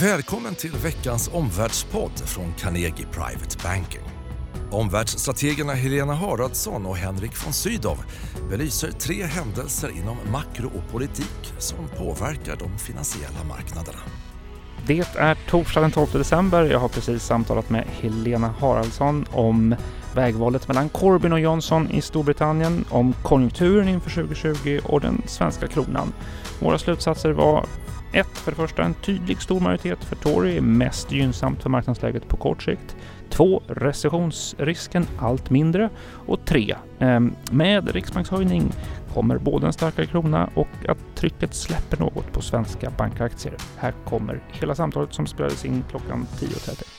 Välkommen till veckans omvärldspodd från Carnegie Private Banking. Omvärldsstrategerna Helena Haraldsson och Henrik von Sydow belyser tre händelser inom makro och politik som påverkar de finansiella marknaderna. Det är torsdag den 12 december. Jag har precis samtalat med Helena Haraldsson om vägvalet mellan Corbyn och Johnson i Storbritannien, om konjunkturen inför 2020 och den svenska kronan. Våra slutsatser var 1. För det första en tydlig stor majoritet för Tory är mest gynnsamt för marknadsläget på kort sikt. 2. Recessionsrisken allt mindre. Och 3. Ehm, med riksbankshöjning kommer både en starkare krona och att trycket släpper något på svenska bankaktier. Här kommer hela samtalet som spelades in klockan 10.30.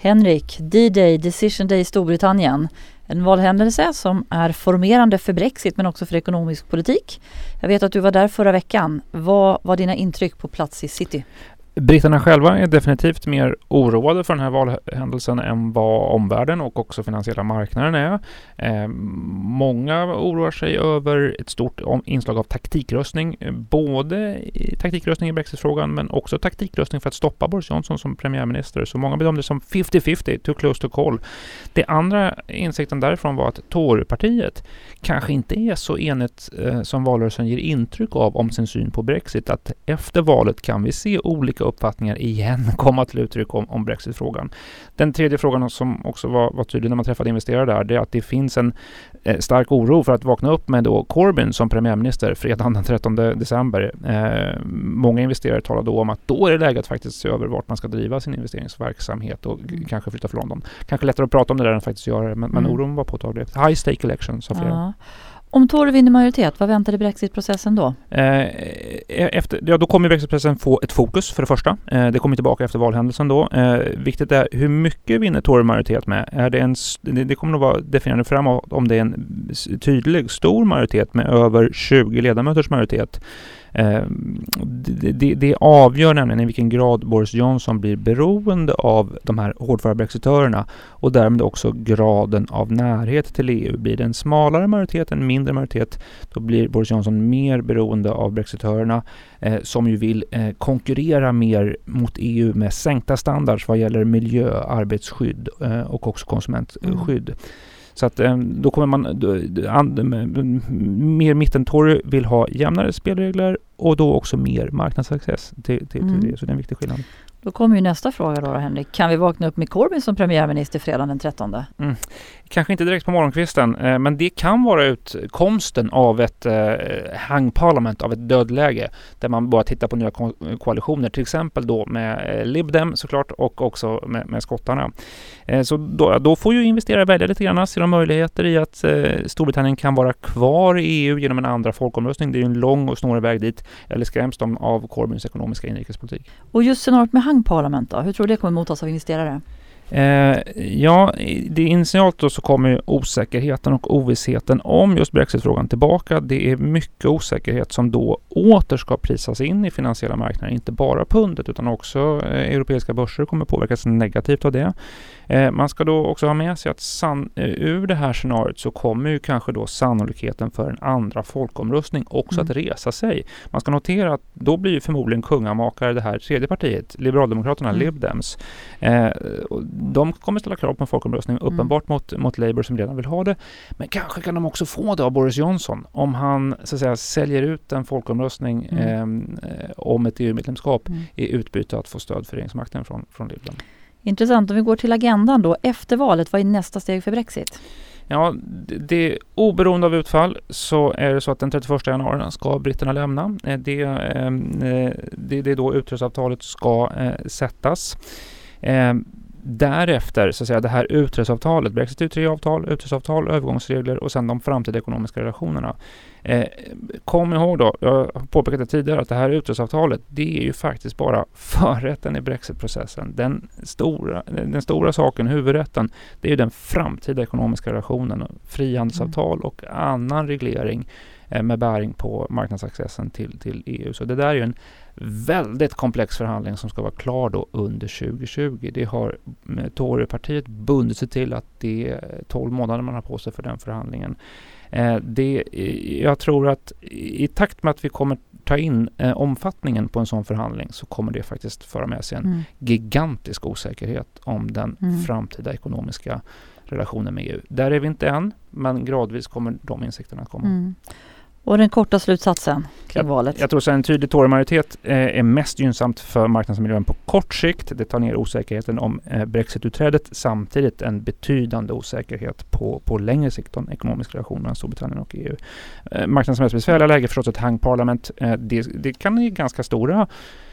Henrik, D-Day, Decision Day i Storbritannien. En valhändelse som är formerande för Brexit men också för ekonomisk politik. Jag vet att du var där förra veckan. Vad var dina intryck på plats i city? Britterna själva är definitivt mer oroade för den här valhändelsen än vad omvärlden och också finansiella marknaden är. Eh, många oroar sig över ett stort inslag av taktikröstning, eh, både taktikröstning i brexitfrågan men också taktikröstning för att stoppa Boris Johnson som premiärminister. Så många bedömde det som 50-50, too close to call. Det andra insikten därifrån var att Torypartiet kanske inte är så enigt eh, som valrörelsen ger intryck av om sin syn på Brexit. Att efter valet kan vi se olika uppfattningar igen komma till uttryck om, om Brexitfrågan. Den tredje frågan som också var, var tydlig när man träffade investerare där, det är att det finns en eh, stark oro för att vakna upp med då Corbyn som premiärminister fredagen den 13 december. Eh, många investerare talar då om att då är det läge att faktiskt se över vart man ska driva sin investeringsverksamhet och mm. kanske flytta från London. Kanske lättare att prata om det där än faktiskt göra det, men, mm. men oron var påtaglig. High stake election, sa flera. Ja. Om Tory vinner majoritet, vad väntar i brexitprocessen då? Eh, e- efter, ja, då kommer brexitprocessen få ett fokus för det första. Eh, det kommer tillbaka efter valhändelsen då. Eh, viktigt är hur mycket vinner Tory majoritet med? Är det, en, det, kommer nog vara definierande framåt om det är en tydlig, stor majoritet med över 20 ledamöters majoritet det, det, det avgör nämligen i vilken grad Boris Johnson blir beroende av de här hårdföra brexitörerna och därmed också graden av närhet till EU. Blir det en smalare majoritet, en mindre majoritet, då blir Boris Johnson mer beroende av brexitörerna eh, som ju vill eh, konkurrera mer mot EU med sänkta standards vad gäller miljö, arbetsskydd eh, och också konsumentskydd. Mm. Så att eh, då kommer man, mer mitten-Tory vill ha jämnare spelregler och då också mer marknadsaccess till, till, mm. det. Så det är en viktig skillnad. Då kommer ju nästa fråga då, Henrik. Kan vi vakna upp med Corbyn som premiärminister fredagen den 13? Mm. Kanske inte direkt på morgonkvisten, eh, men det kan vara utkomsten av ett eh, hang parliament, av ett dödläge, där man bara tittar på nya ko koalitioner, till exempel då med eh, Lib Dem såklart och också med, med skottarna. Eh, så då, då, får ju investerare välja lite grann, ser de möjligheter i att eh, Storbritannien kan vara kvar i EU genom en andra folkomröstning. Det är ju en lång och snårig väg dit, eller skräms de av Corbyns ekonomiska inrikespolitik? Och just scenariot med hang parliament då, hur tror du det kommer mottas av investerare? Eh, ja, det initialt då så kommer osäkerheten och ovissheten om just Brexitfrågan tillbaka. Det är mycket osäkerhet som då åter ska prisas in i finansiella marknader. Inte bara pundet utan också eh, europeiska börser kommer påverkas negativt av det. Eh, man ska då också ha med sig att san, eh, ur det här scenariot så kommer ju kanske då sannolikheten för en andra folkomröstning också mm. att resa sig. Man ska notera att då blir ju förmodligen kungamakare det här tredje partiet, Liberaldemokraterna, mm. Libdems. Eh, de kommer ställa krav på en folkomröstning, mm. uppenbart mot, mot Labour som redan vill ha det. Men kanske kan de också få det av Boris Johnson om han så att säga säljer ut en folkomröstning mm. eh, om ett EU-medlemskap mm. i utbyte att få stöd för regeringsmakten från, från Libden. Intressant. Om vi går till agendan då. Efter valet, vad är nästa steg för Brexit? Ja, det, det, oberoende av utfall så är det så att den 31 januari ska britterna lämna. Eh, det, ehm, eh, det, det är då utträdesavtalet ska eh, sättas. Därefter, så att säga, det här utträdesavtalet, Brexit utträdesavtal, utträdesavtal, övergångsregler och sen de framtida ekonomiska relationerna. Eh, kom ihåg då, jag har påpekat det tidigare, att det här utträdesavtalet, det är ju faktiskt bara förrätten i Brexitprocessen. Den stora, den stora saken, huvudrätten, det är ju den framtida ekonomiska relationen, frihandelsavtal mm. och annan reglering med bäring på marknadsaccessen till, till EU. Så det där är ju en väldigt komplex förhandling som ska vara klar då under 2020. Det har Torypartiet bundit sig till att det är 12 månader man har på sig för den förhandlingen. Eh, det, jag tror att i takt med att vi kommer ta in eh, omfattningen på en sån förhandling så kommer det faktiskt föra med sig en mm. gigantisk osäkerhet om den mm. framtida ekonomiska relationen med EU. Där är vi inte än, men gradvis kommer de insikterna att komma. Mm. Och den korta slutsatsen kring jag, valet? Jag tror att en tydlig Tory-majoritet eh, är mest gynnsamt för marknadsmiljön på kort sikt. Det tar ner osäkerheten om eh, Brexit-utträdet. Samtidigt en betydande osäkerhet på, på längre sikt om ekonomisk relation mellan Storbritannien och EU. Eh, marknadens mest besvärliga läge är förstås ett hang parliament. Eh, det, det kan ge ganska stora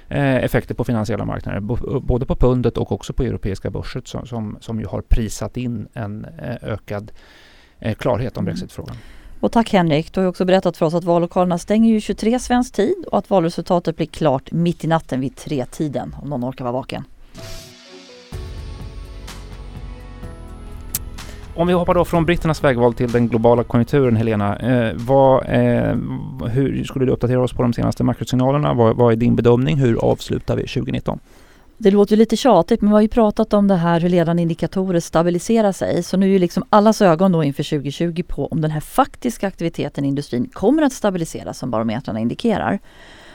eh, effekter på finansiella marknader, både på pundet och också på europeiska börser som, som, som ju har prisat in en eh, ökad klarhet om mm. Och tack Henrik, du har också berättat för oss att vallokalerna stänger ju 23 svensk tid och att valresultatet blir klart mitt i natten vid tre tiden om någon orkar vara vaken. Om vi hoppar då från britternas vägval till den globala konjunkturen, Helena. Eh, vad, eh, hur skulle du uppdatera oss på de senaste makrosignalerna? Vad, vad är din bedömning? Hur avslutar vi 2019? Det låter lite tjatigt men vi har ju pratat om det här hur ledande indikatorer stabiliserar sig. Så nu är ju liksom allas ögon då inför 2020 på om den här faktiska aktiviteten i industrin kommer att stabiliseras som barometrarna indikerar.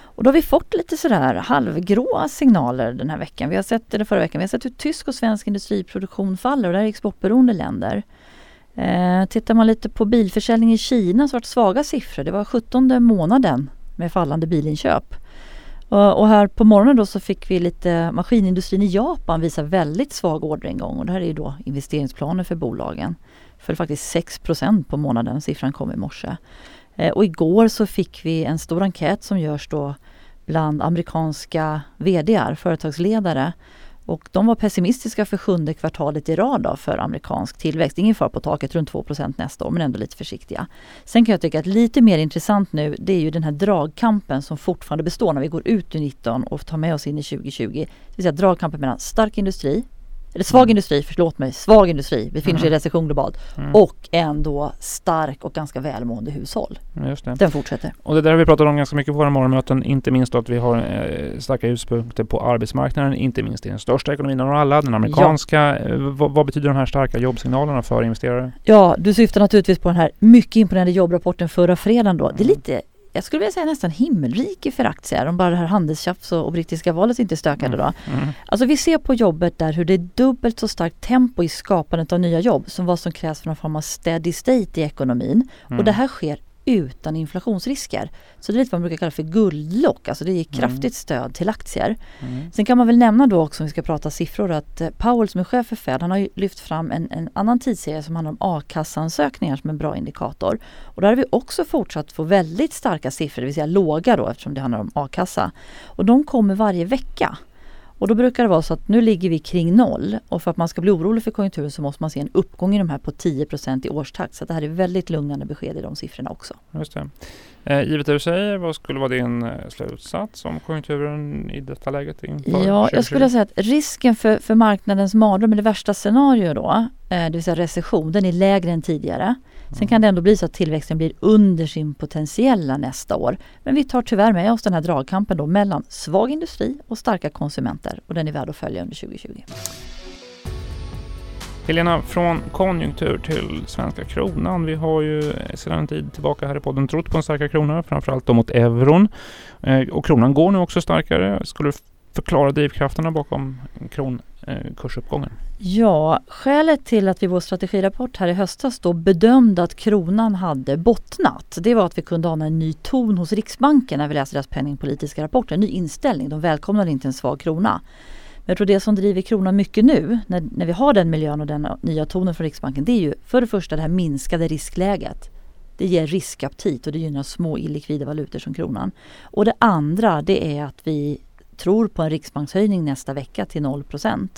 Och då har vi fått lite sådär halvgråa signaler den här veckan. Vi har sett, eller förra veckan, vi har sett hur tysk och svensk industriproduktion faller och det här är exportberoende länder. Eh, tittar man lite på bilförsäljning i Kina så har det svaga siffror. Det var 17 månaden med fallande bilinköp. Och här på morgonen då så fick vi lite maskinindustrin i Japan visar väldigt svag orderingång och det här är ju då investeringsplaner för bolagen. Föll faktiskt 6% på månaden, siffran kom i morse. Eh, och igår så fick vi en stor enkät som görs då bland amerikanska VDR, företagsledare och de var pessimistiska för sjunde kvartalet i rad då för amerikansk tillväxt. Ingen fara på taket, runt 2% nästa år men ändå lite försiktiga. Sen kan jag tycka att lite mer intressant nu det är ju den här dragkampen som fortfarande består när vi går ut ur 19 och tar med oss in i 2020. Det vill säga dragkampen mellan stark industri, eller svag mm. industri, förlåt mig, svag industri befinner sig i mm. recession globalt mm. och ändå stark och ganska välmående hushåll. Just det. Den fortsätter. Och det där har vi pratat om ganska mycket på våra morgonmöten, inte minst då att vi har eh, starka ljuspunkter på arbetsmarknaden, inte minst i den största ekonomin av alla, den amerikanska. Ja. Eh, vad, betyder de här starka jobbsignalerna för investerare? Ja, du syftar naturligtvis på den här mycket imponerande jobbrapporten förra fredagen då. Det är mm. lite jag skulle vilja säga nästan himmelrike för aktier om bara det här handelstjafs och, och brittiska valet inte stökade då. Mm. Mm. Alltså vi ser på jobbet där hur det är dubbelt så starkt tempo i skapandet av nya jobb som vad som krävs för någon form av steady state i ekonomin. Mm. Och det här sker utan inflationsrisker. Så det är lite vad man brukar kalla för guldlock, alltså det ger mm. kraftigt stöd till aktier. Mm. Sen kan man väl nämna då också om vi ska prata siffror att eh, Powell som är chef för Fed han har lyft fram en, en annan tidsserie som handlar om a-kassansökningar som en bra indikator. Och där har vi också fortsatt få väldigt starka siffror, det vill säga låga då eftersom det handlar om a-kassa. Och de kommer varje vecka. Och då brukar det vara så att nu ligger vi kring noll och för att man ska bli orolig för konjunkturen så måste man se en uppgång i de här på 10% i årstakt. Så det här är väldigt lugnande besked i de siffrorna också. Just det. Eh, givet det du säger, vad skulle vara din eh, slutsats om konjunkturen i detta läget? Inför ja, jag skulle säga att risken för, för marknadens mardröm, eller värsta scenario då, eh, det vill säga recession, den är lägre än tidigare. Sen kan det ändå bli så att tillväxten blir under sin potentiella nästa år. Men vi tar tyvärr med oss den här dragkampen då mellan svag industri och starka konsumenter och den är värd att följa under 2020. Helena, från konjunktur till svenska kronan. Vi har ju sedan en tid tillbaka här i podden trott på en starkare krona, framförallt då mot euron. Eh, och kronan går nu också starkare. Skulle du förklara drivkrafterna bakom kronkursuppgången? Eh, ja, skälet till att vi i vår strategirapport här i höstas då bedömde att kronan hade bottnat, det var att vi kunde ana en ny ton hos Riksbanken när vi läste deras penningpolitiska rapporter, en ny inställning. De välkomnade inte en svag krona. Men jag tror det som driver kronan mycket nu, när, när vi har den miljön och den nya tonen från Riksbanken, det är ju för det första det här minskade riskläget. Det ger riskaptit och det gynnar små illikvida valutor som kronan. Och det andra det är att vi tror på en riksbankshöjning nästa vecka till 0 mm.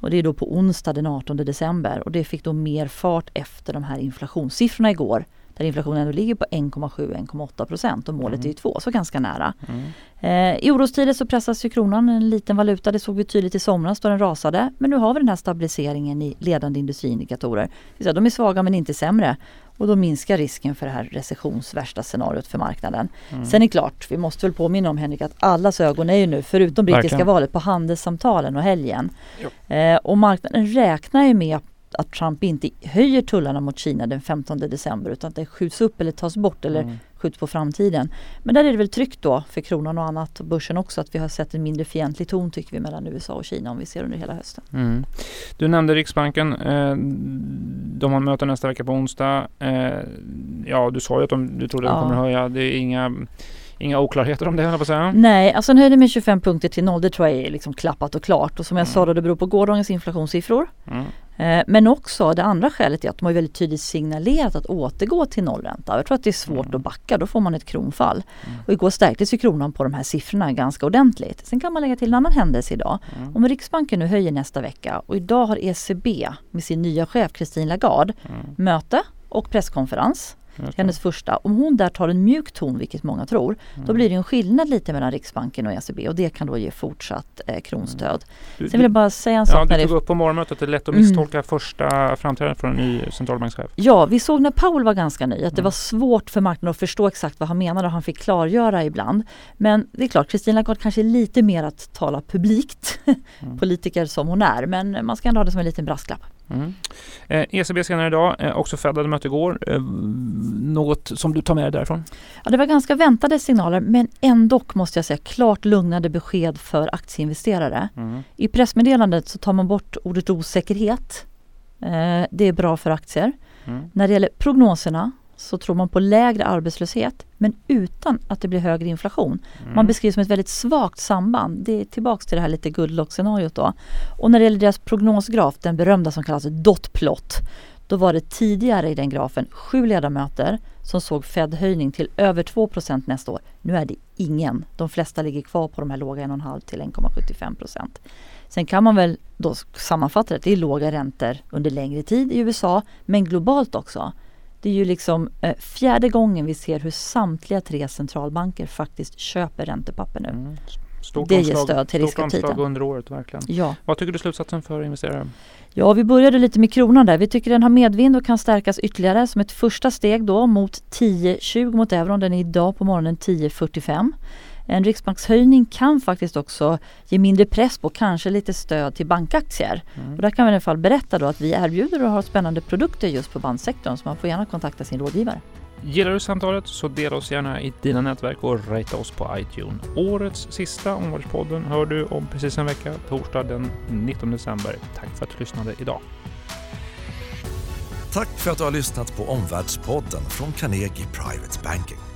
Och det är då på onsdag den 18 december och det fick då mer fart efter de här inflationssiffrorna igår där inflationen ändå ligger på 1,7-1,8 procent och målet mm. är ju 2, så ganska nära. Mm. Eh, I orostider så pressas ju kronan, en liten valuta. Det såg vi tydligt i somras då den rasade. Men nu har vi den här stabiliseringen i ledande industriindikatorer. De är svaga men inte sämre. Och då minskar risken för det här recessionsvärsta scenariot för marknaden. Mm. Sen är det klart, vi måste väl påminna om Henrik att allas ögon är ju nu, förutom brittiska Verkligen. valet, på handelssamtalen och helgen. Eh, och marknaden räknar ju med att Trump inte höjer tullarna mot Kina den 15 december utan att det skjuts upp eller tas bort eller mm. Skjuts på framtiden. Men där är det väl tryggt då för kronan och annat och börsen också att vi har sett en mindre fientlig ton tycker vi mellan USA och Kina om vi ser under hela hösten. Mm. Du nämnde Riksbanken. Eh, de har möte nästa vecka på onsdag. Eh, ja, du sa ju att de, du trodde ja. de kommer höja. Det är inga Inga oklarheter om det, jag på säga. Nej, alltså en höjning med 25 punkter till noll, det tror jag är liksom klappat och klart. Och som jag mm. sa då, det beror på gårdagens inflationssiffror. Mm. Eh, men också det andra skälet är att de har väldigt tydligt signalerat att återgå till nollränta. Jag tror att det är svårt mm. att backa, då får man ett kronfall. Mm. Och igår stärktes ju kronan på de här siffrorna ganska ordentligt. Sen kan man lägga till en annan händelse idag. Mm. Om Riksbanken nu höjer nästa vecka och idag har ECB med sin nya chef Christine Lagarde mm. möte och presskonferens hennes första. Om hon där tar en mjuk ton, vilket många tror, mm. då blir det en skillnad lite mellan Riksbanken och ECB och det kan då ge fortsatt eh, kronstöd. Mm. Du, Sen vill jag bara säga en sak. Ja, du tog upp på morgonmötet att det är lätt att misstolka mm. första framträdandet från en ny centralbankschef. Ja, vi såg när Powell var ganska ny att det mm. var svårt för marknaden att förstå exakt vad han menade och han fick klargöra ibland. Men det är klart, Kristina Lagarde kanske är lite mer att tala publikt, mm. politiker som hon är, men man ska ändå ha det som en liten brasklapp. Mm. Eh, ECB senare idag, eh, också Fed hade möte igår. Eh, något som du tar med dig därifrån? Ja, det var ganska väntade signaler men ändå måste jag säga klart lugnande besked för aktieinvesterare. Mm. I pressmeddelandet så tar man bort ordet osäkerhet. Eh, det är bra för aktier. Mm. När det gäller prognoserna så tror man på lägre arbetslöshet men utan att det blir högre inflation. Mm. Man beskrivs som ett väldigt svagt samband. Det är tillbaks till det här lite Goodlock-scenariot då. Och när det gäller deras prognosgraf, den berömda som kallas dotplot, då var det tidigare i den grafen sju ledamöter som såg Fed-höjning till över 2 nästa år. Nu är det ingen. De flesta ligger kvar på de här låga 1,5 till 1,75% Sen kan man väl då sammanfatta det, det är låga räntor under längre tid i USA men globalt också. Det är ju liksom eh, fjärde gången vi ser hur samtliga tre centralbanker faktiskt köper räntepapper nu. Mm. Stort det ger stöd till riskaptiten. under året verkligen. Ja. Vad tycker du slutsatsen för investerare? Ja, vi började lite med kronan där. Vi tycker den har medvind och kan stärkas ytterligare som ett första steg då mot 10,20 mot euron. Den är idag på morgonen 10,45. En riksbankshöjning kan faktiskt också ge mindre press på kanske lite stöd till bankaktier. Mm. Och där kan vi i alla fall berätta då att vi erbjuder och har spännande produkter just på banksektorn så man får gärna kontakta sin rådgivare. Gillar du samtalet så dela oss gärna i dina nätverk och rate oss på iTunes. Årets sista Omvärldspodden hör du om precis en vecka, torsdag den 19 december. Tack för att du lyssnade idag. Tack för att du har lyssnat på Omvärldspodden från Carnegie Private Banking.